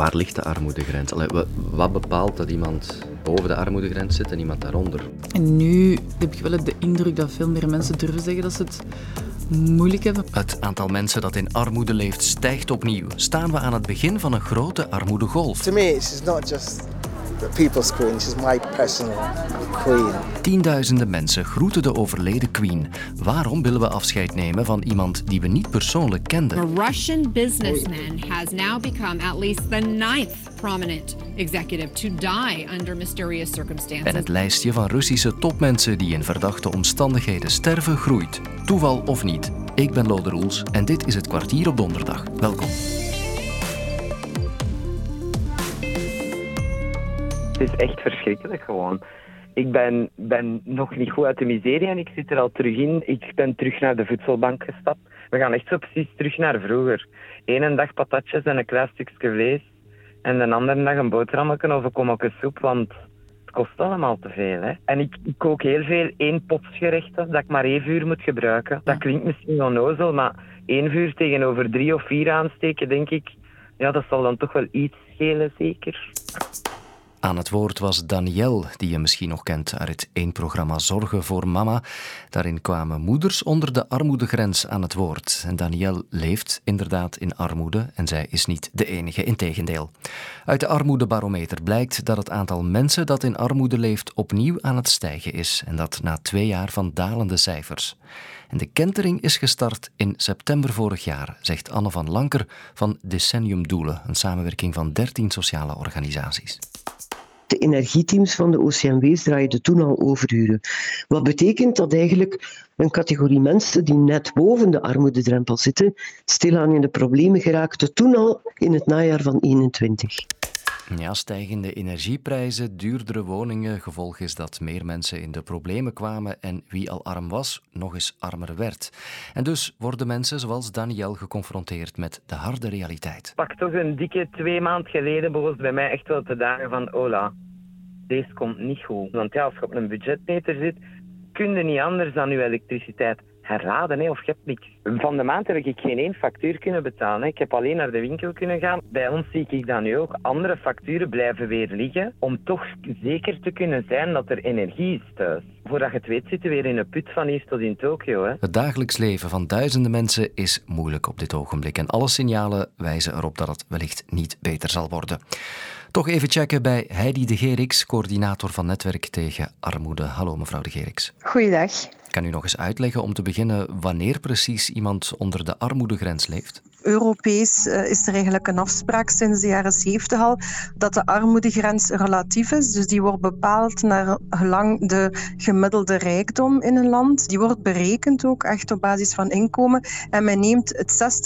Waar ligt de armoedegrens? Allee, wat bepaalt dat iemand boven de armoedegrens zit en iemand daaronder? En nu heb ik wel de indruk dat veel meer mensen durven zeggen dat ze het moeilijk hebben. Het aantal mensen dat in armoede leeft stijgt opnieuw. Staan we aan het begin van een grote armoedegolf? To me, it's not just the people's queen. She's my personal queen. Tienduizenden mensen groeten de overleden queen. Waarom willen we afscheid nemen van iemand die we niet persoonlijk kenden? A Russian businessman has now become at least the ninth prominent executive to die under mysterious circumstances. En het lijstje van Russische topmensen die in verdachte omstandigheden sterven groeit. Toeval of niet. Ik ben Lode Roels en dit is het kwartier op donderdag. Welkom. Het is echt verschrikkelijk gewoon. Ik ben, ben nog niet goed uit de miserie en ik zit er al terug in. Ik ben terug naar de voedselbank gestapt. We gaan echt zo precies terug naar vroeger. Eén dag patatjes en een klein stukje vlees. En de andere dag een boterhammetje of een kommetje soep, want het kost allemaal te veel. Hè. En ik, ik kook heel veel één potsgerechten, dat ik maar één vuur moet gebruiken. Dat klinkt misschien onnozel, maar één vuur tegenover drie of vier aansteken, denk ik, ja, dat zal dan toch wel iets schelen, zeker. Aan het woord was Danielle, die je misschien nog kent uit het één programma Zorgen voor Mama. Daarin kwamen moeders onder de armoedegrens aan het woord. En Danielle leeft inderdaad in armoede en zij is niet de enige, integendeel. Uit de armoedebarometer blijkt dat het aantal mensen dat in armoede leeft opnieuw aan het stijgen is. En dat na twee jaar van dalende cijfers. En de kentering is gestart in september vorig jaar, zegt Anne van Lanker van Decennium Doelen, een samenwerking van 13 sociale organisaties. De energieteams van de OCMW's draaiden toen al overuren. Wat betekent dat eigenlijk een categorie mensen die net boven de armoededrempel zitten, stilaan in de problemen geraakte toen al in het najaar van 21. Ja, stijgende energieprijzen, duurdere woningen. Gevolg is dat meer mensen in de problemen kwamen en wie al arm was, nog eens armer werd. En dus worden mensen zoals Daniel geconfronteerd met de harde realiteit. Pak toch een dikke twee maanden geleden begon bij mij echt wel te dagen van Ola, deze komt niet goed. Want ja, als je op een budgetmeter zit, kun je niet anders dan je elektriciteit herraden of je hebt niks. Van de maand heb ik geen één factuur kunnen betalen. Ik heb alleen naar de winkel kunnen gaan. Bij ons zie ik dan nu ook andere facturen blijven weer liggen om toch zeker te kunnen zijn dat er energie is thuis. Voordat je het weet zitten we weer in een put van hier tot in Tokio. Hè. Het dagelijks leven van duizenden mensen is moeilijk op dit ogenblik en alle signalen wijzen erop dat het wellicht niet beter zal worden. Toch even checken bij Heidi de Gerix, coördinator van Netwerk tegen Armoede. Hallo mevrouw de Gerix. Goeiedag. Kan u nog eens uitleggen om te beginnen wanneer precies iemand onder de armoedegrens leeft? Europees uh, is er eigenlijk een afspraak sinds de jaren 70 al dat de armoedegrens relatief is. Dus die wordt bepaald naar gelang de gemiddelde rijkdom in een land. Die wordt berekend ook echt op basis van inkomen. En men neemt het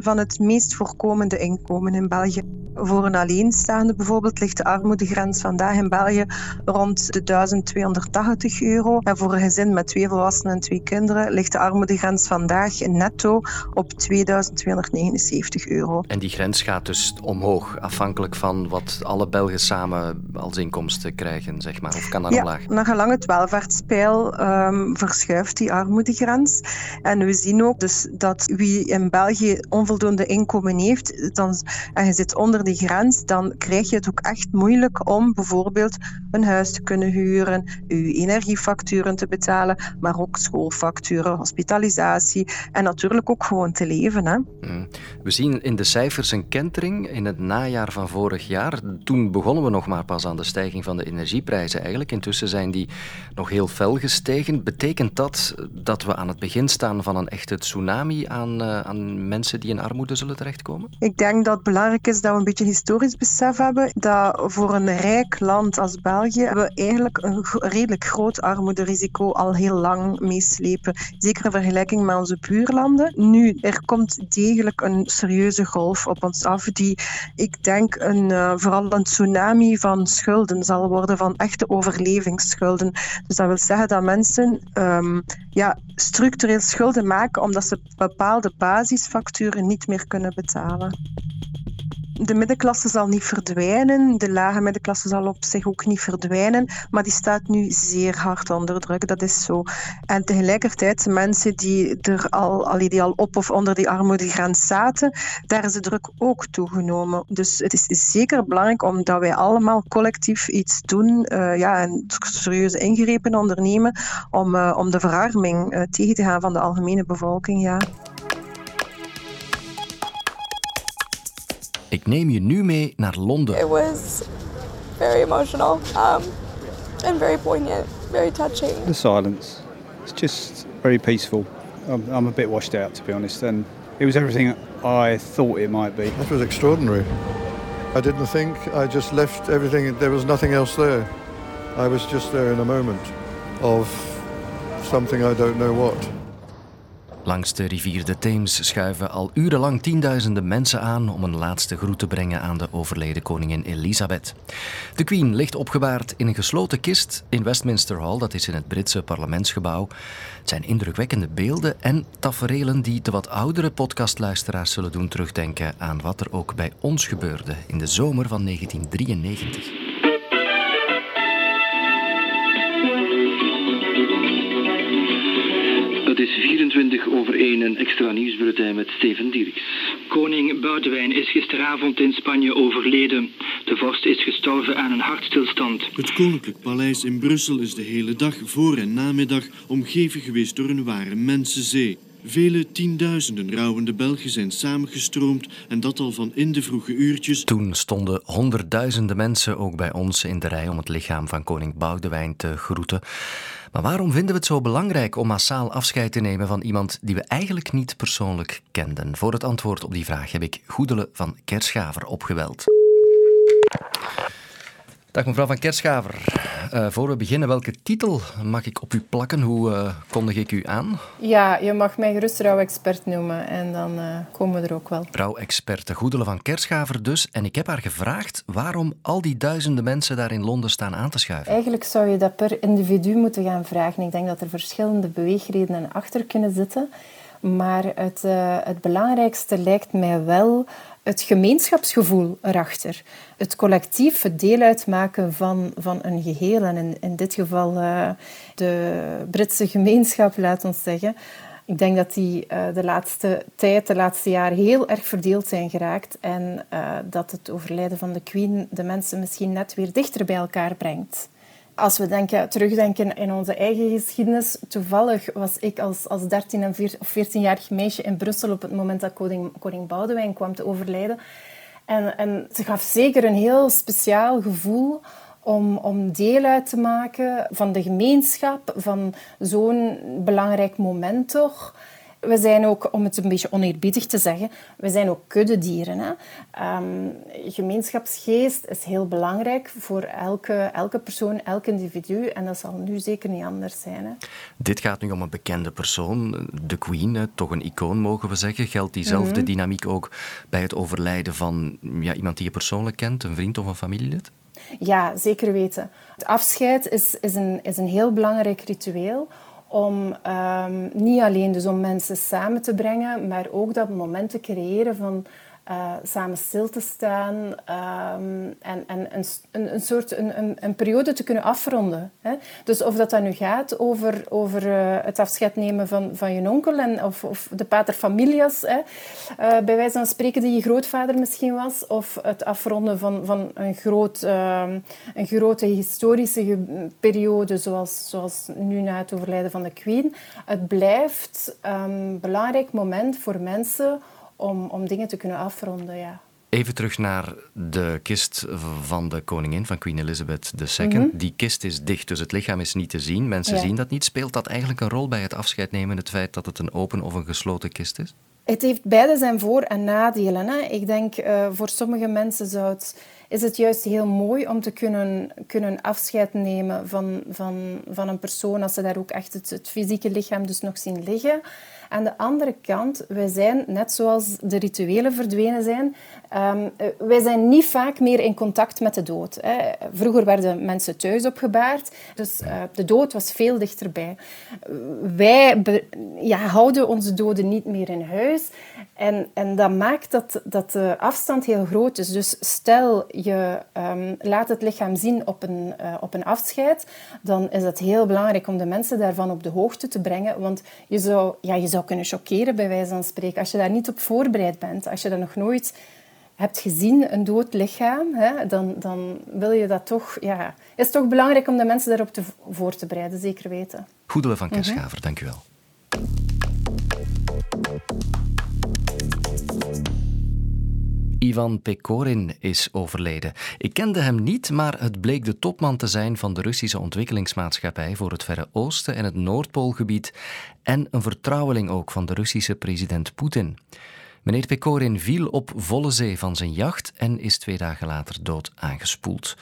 60% van het meest voorkomende inkomen in België. Voor een alleenstaande bijvoorbeeld ligt de armoedegrens vandaag in België rond de 1280 euro. En voor een gezin met twee volwassenen en twee kinderen ligt de armoedegrens vandaag netto op 2279 euro. En die grens gaat dus omhoog, afhankelijk van wat alle Belgen samen als inkomsten krijgen, zeg maar. Of kan dat ja, omlaag? Naar gelang het welvaartspeil um, verschuift die armoedegrens. En we zien ook dus dat wie in België onvoldoende inkomen heeft, dan, en je zit onder die grens, dan krijg je het ook echt moeilijk om bijvoorbeeld een huis te kunnen huren, je energiefacturen te betalen, maar ook schoolfacturen, hospitalisatie en natuurlijk ook gewoon te leven. Hè. Mm. We zien in de cijfers een kentering in het najaar van vorig jaar. Toen begonnen we nog maar pas aan de stijging van de energieprijzen eigenlijk. Intussen zijn die nog heel fel gestegen. Betekent dat dat we aan het begin staan van een echte tsunami aan, uh, aan mensen die in armoede zullen terechtkomen? Ik denk dat het belangrijk is dat we een beetje historisch besef hebben dat voor een rijk land als België we eigenlijk een redelijk groot armoederisico al heel lang meeslepen. Zeker in vergelijking met onze buurlanden. Nu, er komt degelijk een serieuze golf op ons af die, ik denk, een, uh, vooral een tsunami van schulden zal worden, van echte overlevingsschulden. Dus dat wil zeggen dat mensen um, ja, structureel schulden maken omdat ze bepaalde basisfacturen niet meer kunnen betalen. De middenklasse zal niet verdwijnen, de lage middenklasse zal op zich ook niet verdwijnen, maar die staat nu zeer hard onder druk, dat is zo. En tegelijkertijd, mensen die er al, die al op of onder die armoedegrens zaten, daar is de druk ook toegenomen. Dus het is zeker belangrijk omdat wij allemaal collectief iets doen uh, ja, en serieuze ingrepen ondernemen om, uh, om de verarming uh, tegen te gaan van de algemene bevolking. Ja. Ik neem je nu mee naar Londen. It was very emotional um, and very poignant, very touching. The silence. It's just very peaceful. I'm, I'm a bit washed out, to be honest, and it was everything I thought it might be. That was extraordinary. I didn't think. I just left everything. There was nothing else there. I was just there in a moment of something I don't know what. Langs de rivier de Theems schuiven al urenlang tienduizenden mensen aan om een laatste groet te brengen aan de overleden koningin Elisabeth. De Queen ligt opgebaard in een gesloten kist in Westminster Hall, dat is in het Britse parlementsgebouw. Het zijn indrukwekkende beelden en taferelen die de wat oudere podcastluisteraars zullen doen terugdenken aan wat er ook bij ons gebeurde in de zomer van 1993. Het is 24 over 1 een extra nieuwsbulletin met Steven Dierks. Koning Boudewijn is gisteravond in Spanje overleden. De vorst is gestorven aan een hartstilstand. Het Koninklijk Paleis in Brussel is de hele dag voor en namiddag omgeven geweest door een ware mensenzee. Vele tienduizenden rouwende Belgen zijn samengestroomd en dat al van in de vroege uurtjes. Toen stonden honderdduizenden mensen ook bij ons in de rij om het lichaam van koning Boudewijn te groeten. Maar waarom vinden we het zo belangrijk om massaal afscheid te nemen van iemand die we eigenlijk niet persoonlijk kenden? Voor het antwoord op die vraag heb ik Goedele van Kerschaver opgeweld. Dag mevrouw van Kerschaver. Uh, voor we beginnen, welke titel mag ik op u plakken? Hoe uh, kondig ik u aan? Ja, je mag mij gerust rouwexpert noemen en dan uh, komen we er ook wel. Rouwexperte Goedele van Kerschaver dus. En ik heb haar gevraagd waarom al die duizenden mensen daar in Londen staan aan te schuiven. Eigenlijk zou je dat per individu moeten gaan vragen. Ik denk dat er verschillende beweegredenen achter kunnen zitten. Maar het, het belangrijkste lijkt mij wel het gemeenschapsgevoel erachter. Het collectief, het deel uitmaken van, van een geheel. En in, dit geval uh, de Britse gemeenschap, laat ons zeggen. Ik denk dat die uh, de laatste tijd, de laatste jaren, heel erg verdeeld zijn geraakt. En uh, dat het overlijden van de Queen de mensen misschien net weer dichter bij elkaar brengt als we denken, terugdenken in onze eigen geschiedenis, toevallig was ik als, als 13 en 14, of 14-jarig meisje in Brussel op het moment dat koning, koning Boudewijn kwam te overlijden. En, en ze gaf zeker een heel speciaal gevoel om, om deel uit te maken van de gemeenschap, van zo'n belangrijk moment toch we zijn ook, om het een beetje oneerbiedig te zeggen, we zijn ook kuddedieren. Hè? Um, gemeenschapsgeest is heel belangrijk voor elke, elke persoon, elk individu. En dat zal nu zeker niet anders zijn. Hè? Dit gaat nu om een bekende persoon, de Queen, toch een icoon mogen we zeggen. Geldt diezelfde mhm. dynamiek ook bij het overlijden van ja, iemand die je persoonlijk kent, een vriend of een familielid? Ja, zeker weten. Het afscheid is, is, een, is een heel belangrijk ritueel om um, niet alleen dus om mensen samen te brengen, maar ook dat moment te creëren van uh, samen stil te staan um, en, en een, een, een soort een, een, een, periode te kunnen afronden. Hè? Dus of dat dan nu gaat over, over uh, het afscheid nemen van, van je onkel en, of, of de pater familias, hè? Uh, bij wijze van spreken die je grootvader misschien was, of het afronden van, van een, groot, een grote historische periode zoals, zoals nu na het overlijden van de Queen. Het blijft een belangrijk moment voor mensen om, om dingen te kunnen afronden. Ja. Even terug naar de kist van de koningin, van Queen Elizabeth II. Mm Die kist is dicht, dus het lichaam is niet te zien. Mensen zien dat niet. Speelt dat eigenlijk een rol bij het afscheid nemen, het feit dat het een open of een gesloten kist is? Het heeft beide zijn voor- en nadelen. Hè. Ik denk, uh, voor sommige mensen zou het, is het juist heel mooi om te kunnen, kunnen afscheid nemen van, van, van een persoon als ze daar ook echt het, het fysieke lichaam dus nog zien liggen. Aan de andere kant, wij zijn, net zoals de rituelen verdwenen zijn, um, wij zijn niet vaak meer in contact met de dood. Hè. Vroeger werden mensen thuis opgebaard, dus uh, de dood was veel dichterbij. Wij ja, houden onze doden niet meer in huis. En, en dat maakt dat, dat de afstand heel groot is. Dus stel je um, laat het lichaam zien op een, uh, op een afscheid, dan is het heel belangrijk om de mensen daarvan op de hoogte te brengen. Want je zou, ja, je zou kunnen chockeren, bij wijze van spreken, als je daar niet op voorbereid bent. Als je dat nog nooit hebt gezien, een dood lichaam, hè, dan, dan wil je dat toch... Ja, is het toch belangrijk om de mensen daarop te, voor te bereiden, zeker weten. Goedele van Kerschaver, mm -hmm. dank u wel. Ivan Pekorin is overleden. Ik kende hem niet, maar het bleek de topman te zijn van de Russische ontwikkelingsmaatschappij voor het Verre Oosten en het Noordpoolgebied en een vertrouweling ook van de Russische president Poetin. Meneer Pekorin viel op volle zee van zijn jacht en is twee dagen later dood aangespoeld.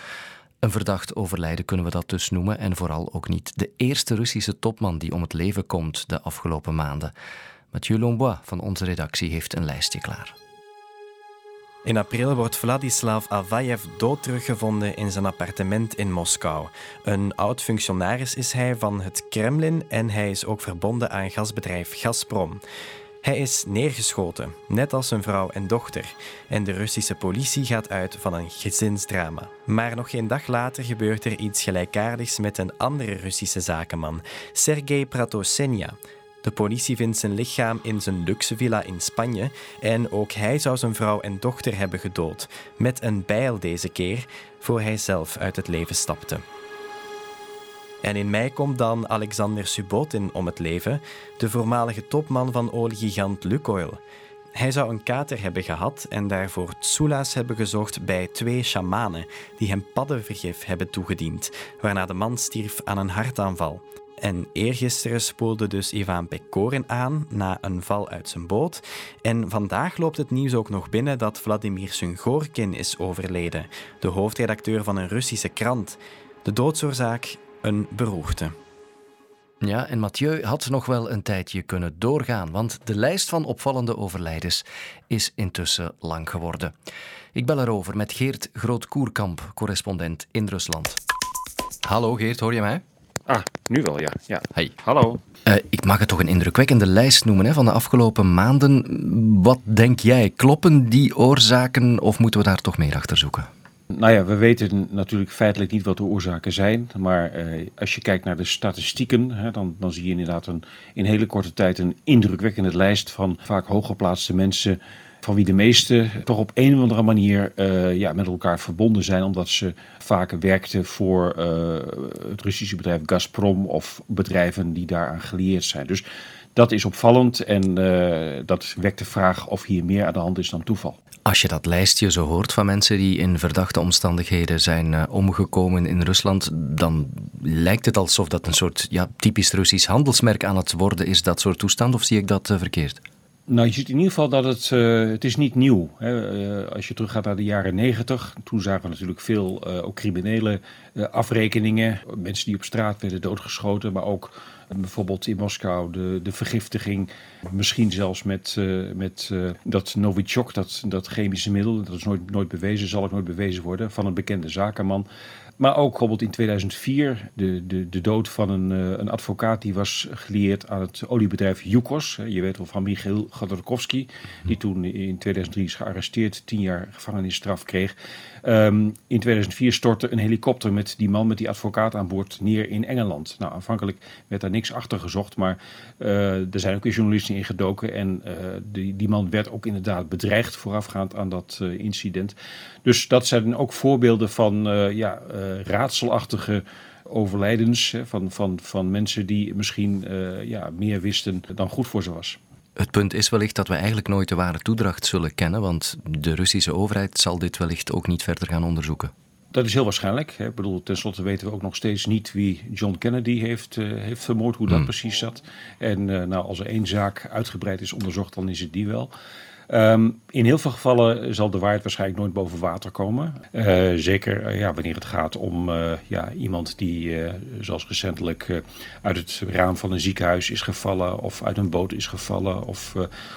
Een verdacht overlijden kunnen we dat dus noemen en vooral ook niet de eerste Russische topman die om het leven komt de afgelopen maanden. Mathieu Lombois van onze redactie heeft een lijstje klaar. In april wordt Vladislav Avayev dood teruggevonden in zijn appartement in Moskou. Een oud functionaris is hij van het Kremlin en hij is ook verbonden aan gasbedrijf Gazprom. Hij is neergeschoten, net als zijn vrouw en dochter. En de Russische politie gaat uit van een gezinsdrama. Maar nog geen dag later gebeurt er iets gelijkaardigs met een andere Russische zakenman, Sergei Pratosenja. De politie vindt zijn lichaam in zijn luxe villa in Spanje en ook hij zou zijn vrouw en dochter hebben gedood, met een bijl deze keer, voor hij zelf uit het leven stapte. En in mei komt dan Alexander Subotin om het leven, de voormalige topman van oliegigant Lukoil. Hij zou een kater hebben gehad en daarvoor tsula's hebben gezocht bij twee shamanen die hem paddenvergif hebben toegediend, waarna de man stierf aan een hartaanval. En eergisteren spoelde dus Ivan Pekorin aan na een val uit zijn boot. En vandaag loopt het nieuws ook nog binnen dat Vladimir Sungorkin is overleden, de hoofdredacteur van een Russische krant. De doodsoorzaak een beroerte. Ja, en Mathieu had nog wel een tijdje kunnen doorgaan, want de lijst van opvallende overlijdens is intussen lang geworden. Ik bel erover met Geert Groot-Koerkamp, correspondent in Rusland. Hallo Geert, hoor je mij? Ah, nu wel, ja. ja. Hey. Hallo. Uh, ik mag het toch een indrukwekkende lijst noemen hè, van de afgelopen maanden. Wat denk jij? Kloppen die oorzaken of moeten we daar toch meer achter zoeken? Nou ja, we weten natuurlijk feitelijk niet wat de oorzaken zijn. Maar eh, als je kijkt naar de statistieken, hè, dan, dan zie je inderdaad een, in hele korte tijd een indrukwekkende lijst van vaak hooggeplaatste mensen van wie de meesten toch op een of andere manier uh, ja, met elkaar verbonden zijn, omdat ze vaak werkten voor uh, het Russische bedrijf Gazprom of bedrijven die daaraan gelieerd zijn. Dus dat is opvallend en uh, dat wekt de vraag of hier meer aan de hand is dan toeval. Als je dat lijstje zo hoort van mensen die in verdachte omstandigheden zijn uh, omgekomen in Rusland, dan lijkt het alsof dat een soort ja, typisch Russisch handelsmerk aan het worden is, dat soort toestand, of zie ik dat uh, verkeerd? Nou, je ziet in ieder geval dat het, uh, het is niet nieuw is. als je teruggaat naar de jaren negentig, toen zagen we natuurlijk veel uh, ook criminele afrekeningen. Mensen die op straat werden doodgeschoten, maar ook bijvoorbeeld in Moskou de, de vergiftiging. Misschien zelfs met, met dat Novichok, dat, dat chemische middel, dat is nooit, nooit bewezen, zal ook nooit bewezen worden, van een bekende zakenman. Maar ook bijvoorbeeld in 2004 de, de, de dood van een, uh, een advocaat die was gelieerd aan het oliebedrijf Yukos. Je weet wel van Michiel Godorkovsky, die toen in 2003 is gearresteerd, tien jaar gevangenisstraf kreeg. Um, in 2004 stortte een helikopter met die man, met die advocaat aan boord, neer in Engeland. Nou, aanvankelijk werd daar niks achter gezocht, maar uh, er zijn ook weer journalisten ingedoken. En die, die man werd ook inderdaad bedreigd voorafgaand aan dat incident. Dus dat zijn ook voorbeelden van ja, raadselachtige overlijdens van, van, van mensen die misschien ja, meer wisten dan goed voor ze was. Het punt is wellicht dat we eigenlijk nooit de ware toedracht zullen kennen, want de Russische overheid zal dit wellicht ook niet verder gaan onderzoeken. Dat is heel waarschijnlijk. Ik bedoel, tenslotte weten we ook nog steeds niet wie John Kennedy heeft, uh, heeft vermoord, hoe dat hmm. precies zat. En uh, nou, als er één zaak uitgebreid is onderzocht, dan is het die wel. Ehm, in heel veel gevallen zal de waarheid waarschijnlijk nooit boven water komen. Uh, zeker uh, ja, wanneer het gaat om uh, ja, iemand die, zoals recentelijk, uit het raam van een ziekenhuis is gevallen of uit een boot is gevallen of,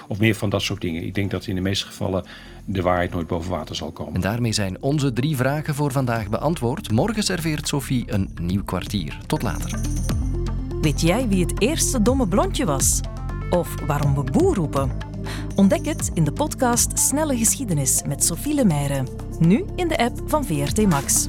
of meer van dat soort dingen. Ik denk dat in de meeste gevallen de waarheid nooit boven water zal komen. En daarmee zijn onze drie vragen voor vandaag beantwoord. Morgen serveert Sophie een nieuw kwartier. Tot later. Weet jij wie het eerste domme blondje was? Of waarom we boer roepen? Ontdek het in de podcast Snelle Geschiedenis met Sophie Lemaire. Nu in de app van VRT Max.